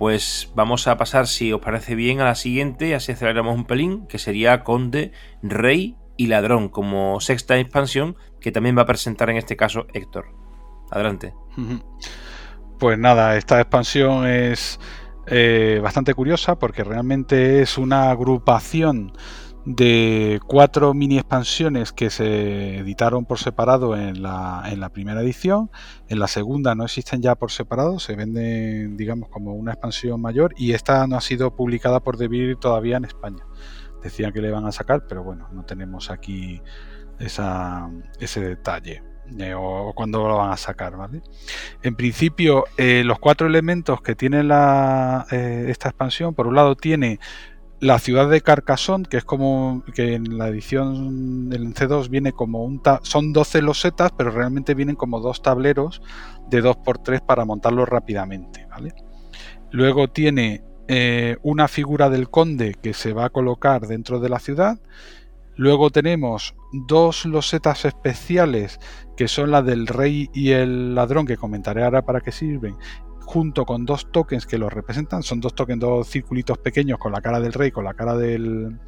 Pues vamos a pasar, si os parece bien, a la siguiente, así aceleramos un pelín, que sería Conde, Rey y Ladrón, como sexta expansión, que también va a presentar en este caso Héctor. Adelante. Pues nada, esta expansión es eh, bastante curiosa porque realmente es una agrupación de cuatro mini expansiones que se editaron por separado en la, en la, primera edición. En la segunda no existen ya por separado, se venden, digamos, como una expansión mayor y esta no ha sido publicada por Devir todavía en España. Decían que le van a sacar, pero bueno, no tenemos aquí esa, ese detalle. Eh, o, cuándo lo van a sacar, ¿vale? En principio, eh, los cuatro elementos que tiene la, eh, esta expansión, por un lado tiene la ciudad de Carcassonne, que es como que en la edición del C2 viene como un son 12 losetas, pero realmente vienen como dos tableros de 2x3 para montarlos rápidamente, ¿vale? Luego tiene eh, una figura del conde que se va a colocar dentro de la ciudad. Luego tenemos dos losetas especiales que son la del rey y el ladrón, que comentaré ahora para qué sirven, junto con dos tokens que los representan. Son dos tokens, dos circulitos pequeños con la cara del rey, con la cara del,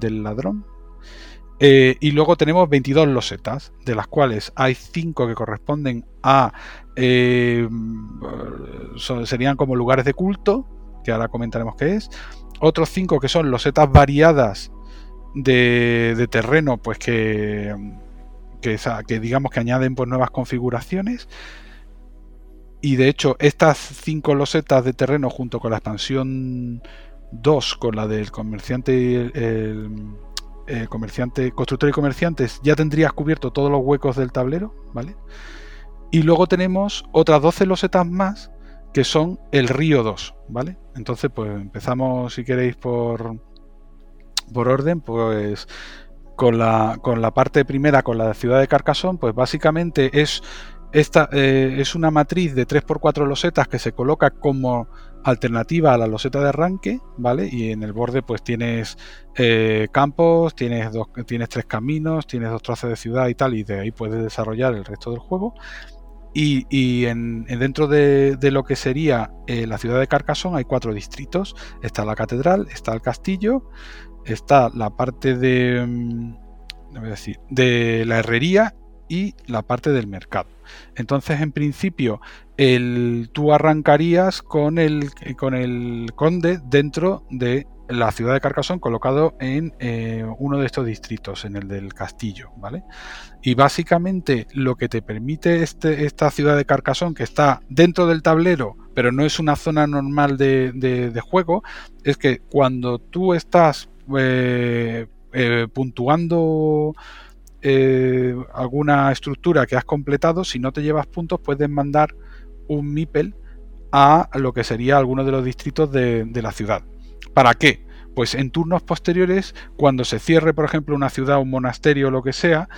ladrón. Eh, y luego tenemos 22 losetas, de las cuales hay 5 que corresponden a... Eh, serían como lugares de culto, que ahora comentaremos qué es. Otros 5 que son losetas variadas de, terreno, pues que, que, digamos que añaden pues, nuevas configuraciones. Y de hecho, estas cinco losetas de terreno junto con la expansión 2, con la del comerciante, el, comerciante, constructor y comerciantes, ya tendrías cubierto todos los huecos del tablero, ¿vale? Y luego tenemos otras 12 losetas más que son el río 2, ¿vale? Entonces, pues empezamos, si queréis, por, por orden, pues con la, con la parte primera, con la ciudad de Carcassonne, pues básicamente es esta eh, es una matriz de 3x4 losetas que se coloca como alternativa a la loseta de arranque, ¿vale? Y en el borde pues tienes eh, campos, tienes, dos, tienes tres caminos, tienes dos trozos de ciudad y tal, y de ahí puedes desarrollar el resto del juego. Y, en, dentro de, lo que sería eh, la ciudad de Carcassonne hay cuatro distritos. Está la catedral, está el castillo, está la parte de, mm, decir, de la herrería y la parte del mercado. Entonces, en principio, tú arrancarías con el, con el conde dentro de la ciudad de Carcassonne colocado en eh, uno de estos distritos, en el del castillo, ¿vale? Y básicamente lo que te permite este, esta ciudad de Carcassonne, que está dentro del tablero, pero no es una zona normal de, juego, es que cuando tú estás eh, eh, puntuando eh, alguna estructura que has completado, si no te llevas puntos, puedes mandar un MIPEL a lo que sería alguno de los distritos de, la ciudad. ¿Para qué? Pues en turnos posteriores, cuando se cierre, por ejemplo, una ciudad, un monasterio o lo que sea,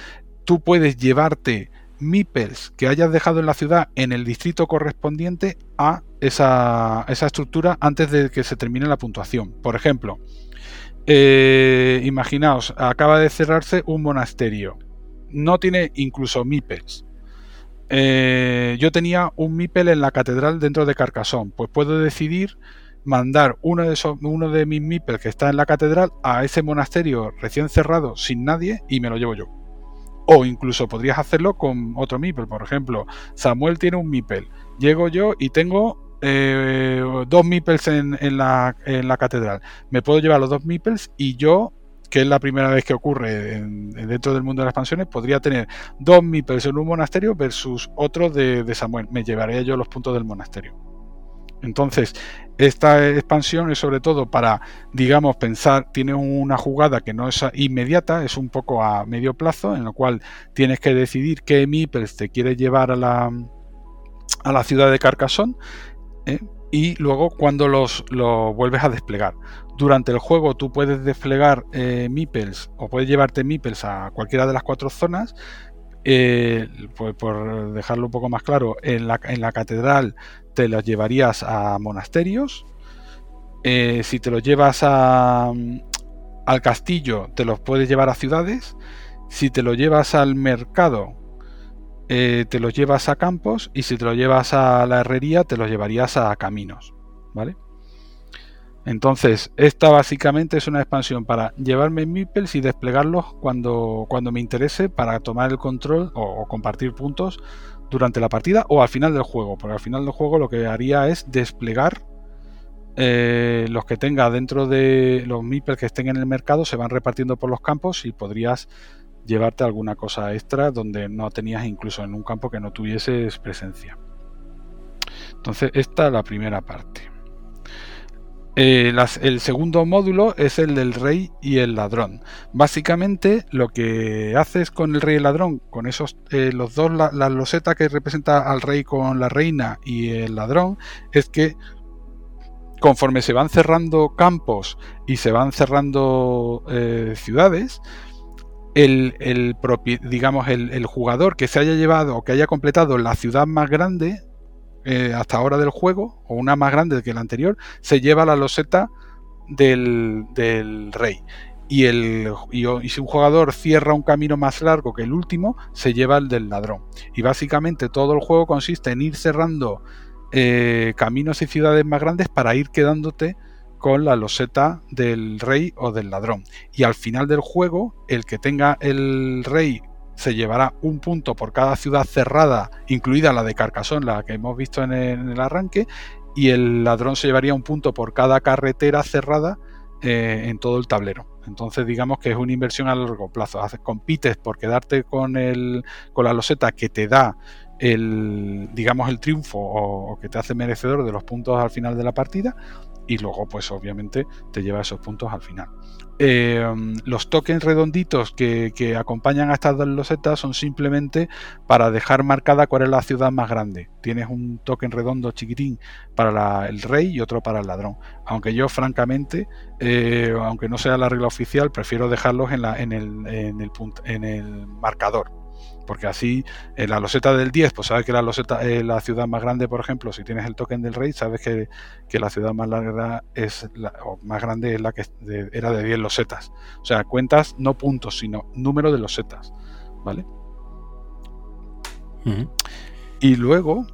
tú puedes llevarte MIPELs que hayas dejado en la ciudad en el distrito correspondiente a esa, esa estructura antes de que se termine la puntuación. Por ejemplo, eh, imaginaos, acaba de cerrarse un monasterio. No tiene incluso MIPELs. Eh, yo tenía un MIPEL en la catedral dentro de Carcassonne. Pues puedo decidir mandar uno de, esos, uno de mis MIPELs que está en la catedral a ese monasterio recién cerrado sin nadie y me lo llevo yo. O incluso podrías hacerlo con otro MIPEL. Por ejemplo, Samuel tiene un MIPEL. Llego yo y tengo eh, dos meeples en, la, catedral. Me puedo llevar los dos meeples y yo, que es la primera vez que ocurre dentro del mundo de las expansiones, podría tener dos meeples en un monasterio versus otro de, Samuel. Me llevaría yo los puntos del monasterio. Entonces, esta expansión es sobre todo para, digamos, pensar, tiene una jugada que no es inmediata, es un poco a medio plazo, en lo cual tienes que decidir qué meeples te quieres llevar a la, a la ciudad de Carcassonne ¿eh? y luego cuando los, vuelves a desplegar. Durante el juego tú puedes desplegar eh, meeples o puedes llevarte meeples a cualquiera de las cuatro zonas. Eh, pues por dejarlo un poco más claro, en la, en la catedral te los llevarías a monasterios. si te los llevas a, al castillo, te los puedes llevar a ciudades. Si te lo llevas al mercado, eh, te los llevas a campos y si te lo llevas a la herrería te los llevarías a caminos, ¿vale? Entonces, esta básicamente es una expansión para llevarme meeples y desplegarlos cuando, cuando me interese para tomar el control o, compartir puntos durante la partida o al final del juego. Porque al final del juego lo que haría es desplegar eh, los que tenga dentro de los meeples que estén en el mercado, se van repartiendo por los campos y podrías llevarte alguna cosa extra donde no tenías incluso en un campo que no tuvieses presencia. Entonces, esta es la primera parte. Eh, el segundo módulo es el del rey y el ladrón. Básicamente lo que haces con el rey y el ladrón, con esos eh, los dos, la, loseta que representa al rey con la reina y el ladrón, es que conforme se van cerrando campos y se van cerrando eh, ciudades, el, digamos, el, jugador que se haya llevado o que haya completado la ciudad más grande eh, hasta ahora del juego, o una más grande que la anterior, se lleva la loseta del, rey. Y, el, y, si un jugador cierra un camino más largo que el último, se lleva el del ladrón. Y básicamente todo el juego consiste en ir cerrando eh, caminos y ciudades más grandes para ir quedándote con la loseta del rey o del ladrón. Y al final del juego, el que tenga el rey se llevará un punto por cada ciudad cerrada, incluida la de Carcassonne, la que hemos visto en el, arranque, y el ladrón se llevaría un punto por cada carretera cerrada eh, en todo el tablero. Entonces digamos que es una inversión a largo plazo. Compites por quedarte con, el, con la loseta que te da el, digamos, el triunfo o, que te hace merecedor de los puntos al final de la partida y luego pues obviamente te lleva esos puntos al final. Eh, los tokens redonditos que, acompañan a estas dos losetas son simplemente para dejar marcada cuál es la ciudad más grande. Tienes un token redondo chiquitín para el rey y otro para el ladrón. Aunque yo francamente, eh, aunque no sea la regla oficial, prefiero dejarlos en el marcador porque así en la loseta del 10, pues sabes que la loseta, eh, la ciudad más grande, por ejemplo, si tienes el token del rey, sabes que, la ciudad más larga es la, o más grande es la que era de 10 losetas. O sea, cuentas no puntos, sino número de losetas. ¿Vale? Y luego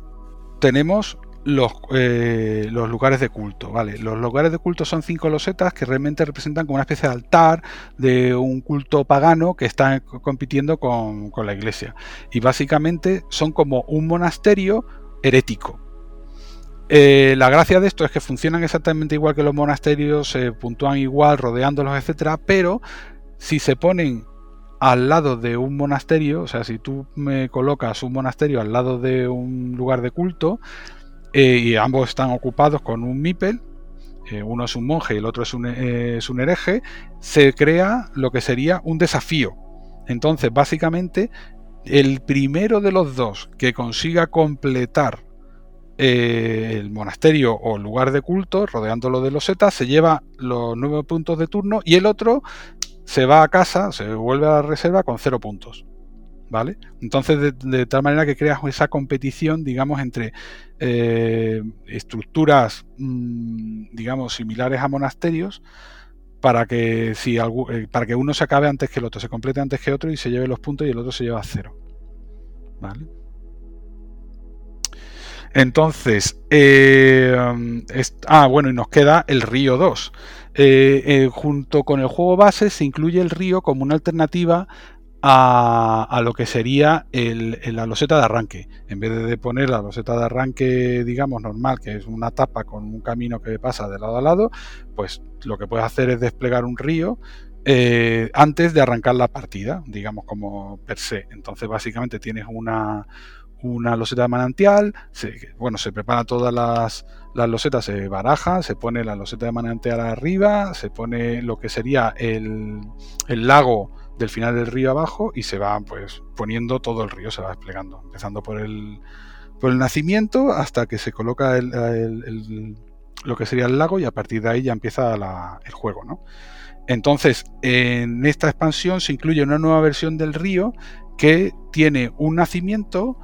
tenemos los, eh, los, lugares de culto, ¿vale? Los lugares de culto son cinco losetas que realmente representan como una especie de altar de un culto pagano que está compitiendo con, la iglesia. Y básicamente son como un monasterio herético. Eh, la gracia de esto es que funcionan exactamente igual que los monasterios, se puntúan igual, rodeándolos, etcétera, pero si se ponen al lado de un monasterio, o sea, si tú me colocas un monasterio al lado de un lugar de culto, eh, y ambos están ocupados con un Mipel, eh, uno es un monje y el otro es un, eh, es un, hereje, se crea lo que sería un desafío. Entonces, básicamente, el primero de los dos que consiga completar el monasterio o lugar de culto, rodeándolo de los setas, se lleva los nueve puntos de turno y el otro se va a casa, se vuelve a la reserva con cero puntos. ¿Vale? Entonces, de, tal manera que creas esa competición, digamos, entre eh, estructuras, mm, digamos, similares a monasterios, para que, si eh, para que uno se acabe antes que el otro, se complete antes que otro y se lleve los puntos y el otro se lleva cero. ¿Vale? Entonces, eh, ah, bueno, y nos queda el Río 2. junto con el juego base se incluye el río como una alternativa a, lo que sería la loseta de arranque. En vez de poner la loseta de arranque, digamos, normal, que es una tapa con un camino que pasa de lado a lado, pues lo que puedes hacer es desplegar un río eh, antes de arrancar la partida, digamos, como per se. Entonces, básicamente tienes una, una loseta de manantial, bueno, se prepara todas las, las losetas, se baraja, se pone la loseta de manantial arriba, se pone lo que sería el, el lago del final del río abajo y se va pues poniendo todo el río, se va desplegando, empezando por el, por el nacimiento hasta que se coloca el, lo que sería el lago y a partir de ahí ya empieza el juego, ¿no? Entonces, en esta expansión se incluye una nueva versión del río que tiene un nacimiento,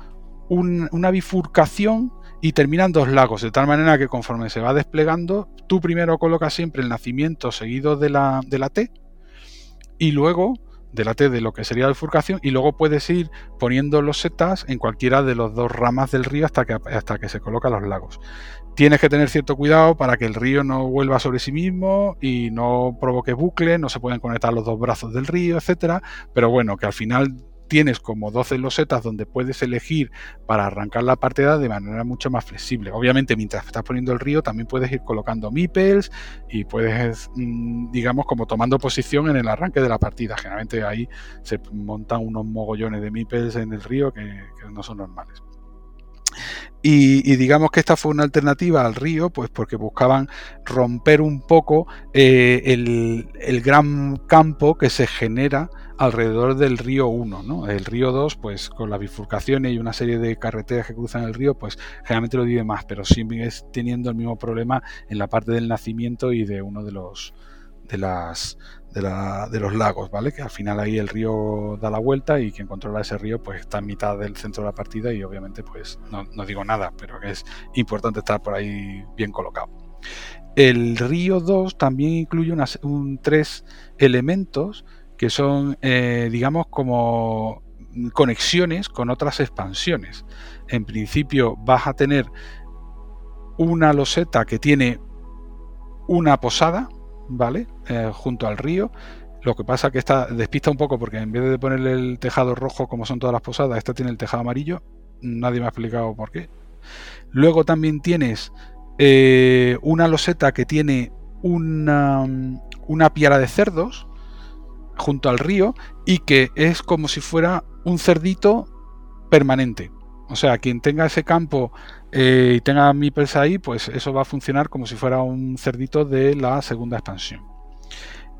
una bifurcación y terminan dos lagos, de tal manera que conforme se va desplegando, tú primero colocas siempre el nacimiento seguido de la, de la T y luego de la T de lo que sería la bifurcación y luego puedes ir poniendo los setas en cualquiera de los dos ramas del río hasta que, hasta que se colocan los lagos. Tienes que tener cierto cuidado para que el río no vuelva sobre sí mismo y no provoque bucle, no se pueden conectar los dos brazos del río, etcétera, pero bueno, que al final tienes como 12 losetas donde puedes elegir para arrancar la partida de manera mucho más flexible. Obviamente, mientras estás poniendo el río, también puedes ir colocando meeples y puedes, mm, digamos, como tomando posición en el arranque de la partida. Generalmente ahí se montan unos mogollones de meeples en el río que, no son normales. Y, digamos que esta fue una alternativa al río, pues porque buscaban romper un poco eh, el, el, gran campo que se genera alrededor del río 1, ¿no? El río 2, pues con las bifurcaciones y una serie de carreteras que cruzan el río, pues generalmente lo vive más, pero sigue teniendo el mismo problema en la parte del nacimiento y de uno de los de las de, los lagos, ¿vale? Que al final ahí el río da la vuelta y quien controla ese río pues está en mitad del centro de la partida y obviamente pues no, digo nada, pero es importante estar por ahí bien colocado. El río 2 también incluye unas, un, tres elementos que son, eh, digamos, como conexiones con otras expansiones. En principio vas a tener una loseta que tiene una posada, ¿vale? Eh, junto al río. Lo que pasa que esta despista un poco porque en vez de ponerle el tejado rojo como son todas las posadas, esta tiene el tejado amarillo. Nadie me ha explicado por qué. Luego también tienes eh, una loseta que tiene una, una piara de cerdos, junto al río y que es como si fuera un cerdito permanente. O sea, quien tenga ese campo eh, y tenga meeples ahí, pues eso va a funcionar como si fuera un cerdito de la segunda expansión.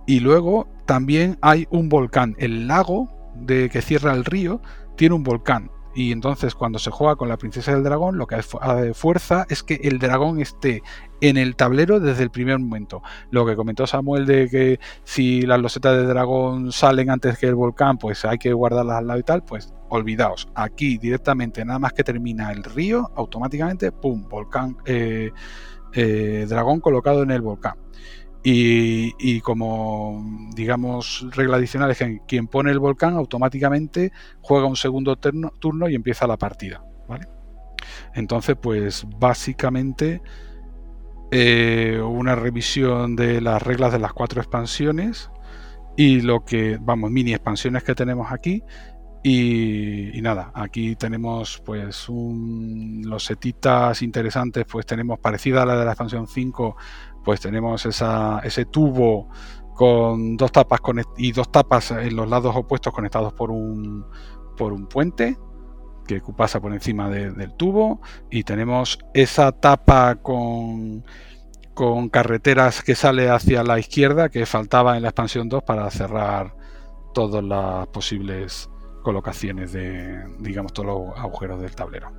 Y luego también hay un volcán. El lago de que cierra el río tiene un volcán. Y entonces cuando se juega con la princesa del dragón, lo que hace fuerza es que el dragón esté en el tablero desde el primer momento. Lo que comentó Samuel de que si las losetas de dragón salen antes que el volcán, pues hay que guardarlas al lado y tal, pues olvidaos. Aquí directamente, nada más que termina el río, automáticamente, ¡pum! Volcán, eh, eh, dragón colocado en el volcán. Y, como, digamos, regla adicional es que quien pone el volcán automáticamente juega un segundo turno y empieza la partida. ¿vale? Entonces, pues básicamente eh, una revisión de las reglas de las cuatro expansiones y lo que, vamos, mini expansiones que tenemos aquí. Y, nada, aquí tenemos pues los setitas interesantes, pues tenemos parecida a la de la expansión 5, pues tenemos ese tubo con dos tapas y dos tapas en los lados opuestos conectados por un, por un puente que pasa por encima del tubo y tenemos esa tapa con, con carreteras que sale hacia la izquierda que faltaba en la expansión 2 para cerrar todas las posibles colocaciones de digamos todos los agujeros del tablero.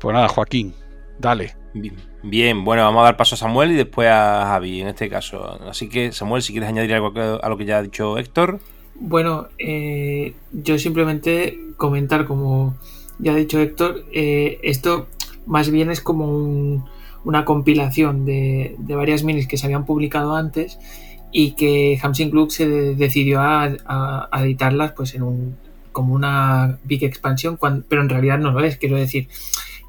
Pues nada, Joaquín, dale. Bien, bueno, vamos a dar paso a Samuel y después a Javi en este caso. Así que, Samuel, si quieres añadir algo a lo que ya ha dicho Héctor. Bueno, eh, yo simplemente comentar, como ya ha dicho Héctor, eh, esto más bien es como una compilación de, varias minis que se habían publicado antes y que Hamsing Club se decidió a, editarlas pues en un como una big expansión, pero en realidad no lo es, quiero decir.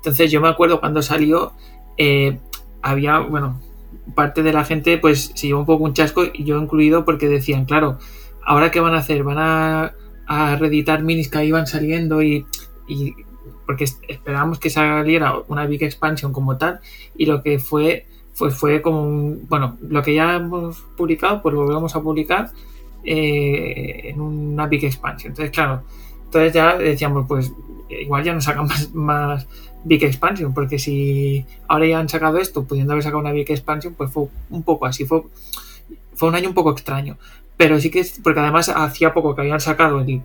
Entonces yo me acuerdo cuando salió eh, había, bueno, parte de la gente pues se llevó un poco un chasco y yo incluido porque decían, claro, ahora qué van a hacer, van a, reeditar minis que iban saliendo y, porque esperábamos que saliera una big expansion como tal y lo que fue fue, fue como un, bueno, lo que ya hemos publicado pues lo volvemos a publicar eh, en una big expansion. Entonces, claro, entonces ya decíamos, pues igual ya no sacan más, más Big Expansion, porque si ahora ya han sacado esto, pudiendo haber sacado una Big Expansion, pues fue un poco así, fue, fue un año un poco extraño. Pero sí que, porque además hacía poco que habían sacado el,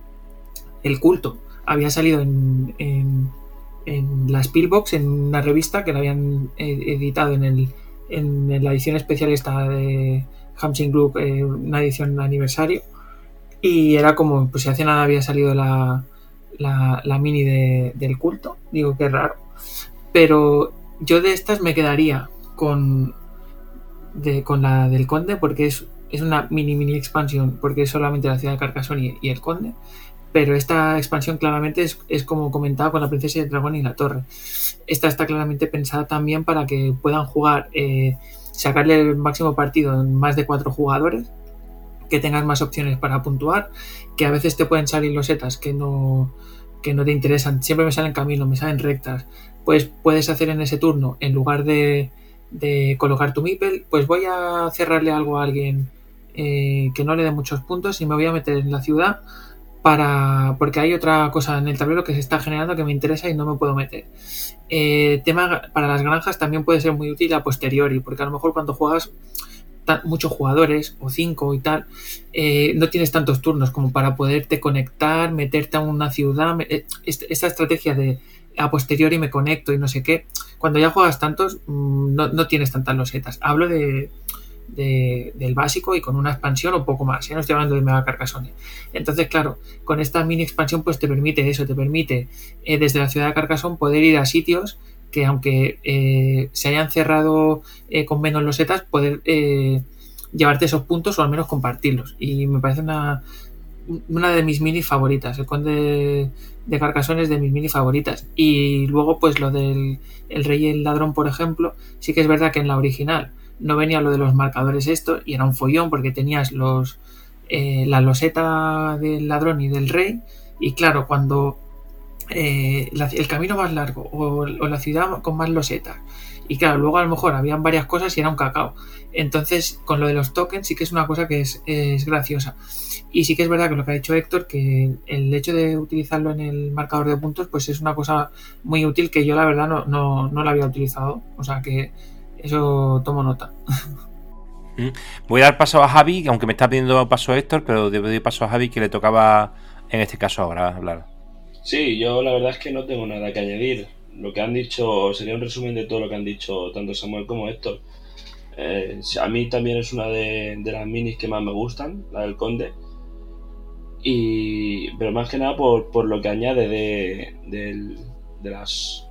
el culto, había salido en, en, en la Spielbox, en una revista que la habían editado en, el, en la edición especial esta de Hamsing Group, eh, una edición aniversario. Y era como, pues si hace nada había salido la, la, mini de, del culto. Digo, que raro. Pero yo de estas me quedaría con, con la del conde porque es, es una mini mini expansión porque es solamente la ciudad de Carcassonne y, el conde. Pero esta expansión claramente es, es como comentaba con la princesa del dragón y la torre. Esta está claramente pensada también para que puedan jugar, eh, sacarle el máximo partido en más de cuatro jugadores, que tengas más opciones para puntuar, que a veces te pueden salir los setas que no, que no te interesan. Siempre me salen caminos, me salen rectas. Pues puedes hacer en ese turno, en lugar de de colocar tu Mipel, pues voy a cerrarle algo a alguien eh, que no le dé muchos puntos y me voy a meter en la ciudad para porque hay otra cosa en el tablero que se está generando que me interesa y no me puedo meter. Eh, tema para las granjas también puede ser muy útil a posteriori, porque a lo mejor cuando juegas muchos jugadores o cinco y tal, eh, no tienes tantos turnos como para poderte conectar, meterte a una ciudad. esta estrategia de a posteriori me conecto y no sé qué, cuando ya juegas tantos, mm, no, tienes tantas losetas. Hablo de, del básico y con una expansión o poco más. Ya no estoy hablando de Mega Carcassonne. Entonces, claro, con esta mini expansión, pues te permite eso, te permite eh, desde la ciudad de Carcassonne poder ir a sitios que, aunque eh, se hayan cerrado eh, con menos losetas, poder llevarte esos puntos o al menos compartirlos. Y me parece una, una de mis mini favoritas. El Conde de Carcassonne es de mis mini favoritas. Y luego, pues lo del el Rey y el Ladrón, por ejemplo, sí que es verdad que en la original no venía lo de los marcadores esto, y era un follón porque tenías los eh, la loseta del ladrón y del rey. Y claro, cuando eh, el camino más largo o, la ciudad con más losetas. Y claro, luego a lo mejor habían varias cosas y era un cacao. Entonces, con lo de los tokens sí que es una cosa que es, es graciosa. Y sí que es verdad que lo que ha dicho Héctor, que el hecho de utilizarlo en el marcador de puntos, pues es una cosa muy útil que yo la verdad no, no, no la había utilizado. O sea que eso tomo nota. Mm. Voy a dar paso a Javi, aunque me está pidiendo paso Héctor, pero debo dar paso a Javi que le tocaba en este caso ahora hablar. Sí, yo la verdad es que no tengo nada que añadir. Lo que han dicho sería un resumen de todo lo que han dicho tanto Samuel como Héctor. Eh, a mí también es una de, las minis que más me gustan, la del Conde. Y, pero más que nada por, por lo que añade de, de, las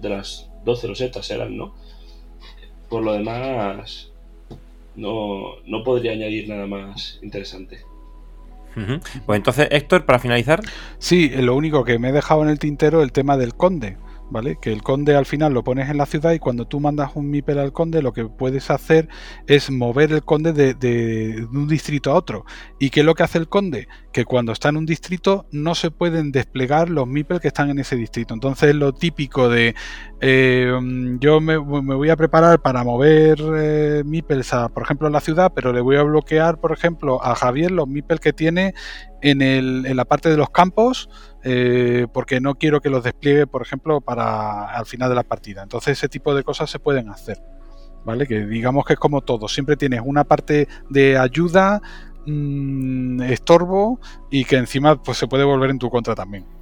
de las 12 rosetas eran, ¿no? Por lo demás, no, no podría añadir nada más interesante. Pues entonces, Héctor, para finalizar. Sí, lo único que me he dejado en el tintero el tema del conde. ¿Vale? Que el conde al final lo pones en la ciudad y cuando tú mandas un MIPEL al conde lo que puedes hacer es mover el conde de, un distrito a otro. ¿Y qué es lo que hace el conde? Que cuando está en un distrito no se pueden desplegar los MIPEL que están en ese distrito. Entonces lo típico de eh, yo me, voy a preparar para mover eh, MIPELs a, por ejemplo, en la ciudad, pero le voy a bloquear, por ejemplo, a Javier los MIPEL que tiene en, el, en la parte de los campos eh, porque no quiero que los despliegue, por ejemplo, para al final de la partida. Entonces ese tipo de cosas se pueden hacer. ¿Vale? Que digamos que es como todo, siempre tienes una parte de ayuda, mm, estorbo y que encima pues se puede volver en tu contra también.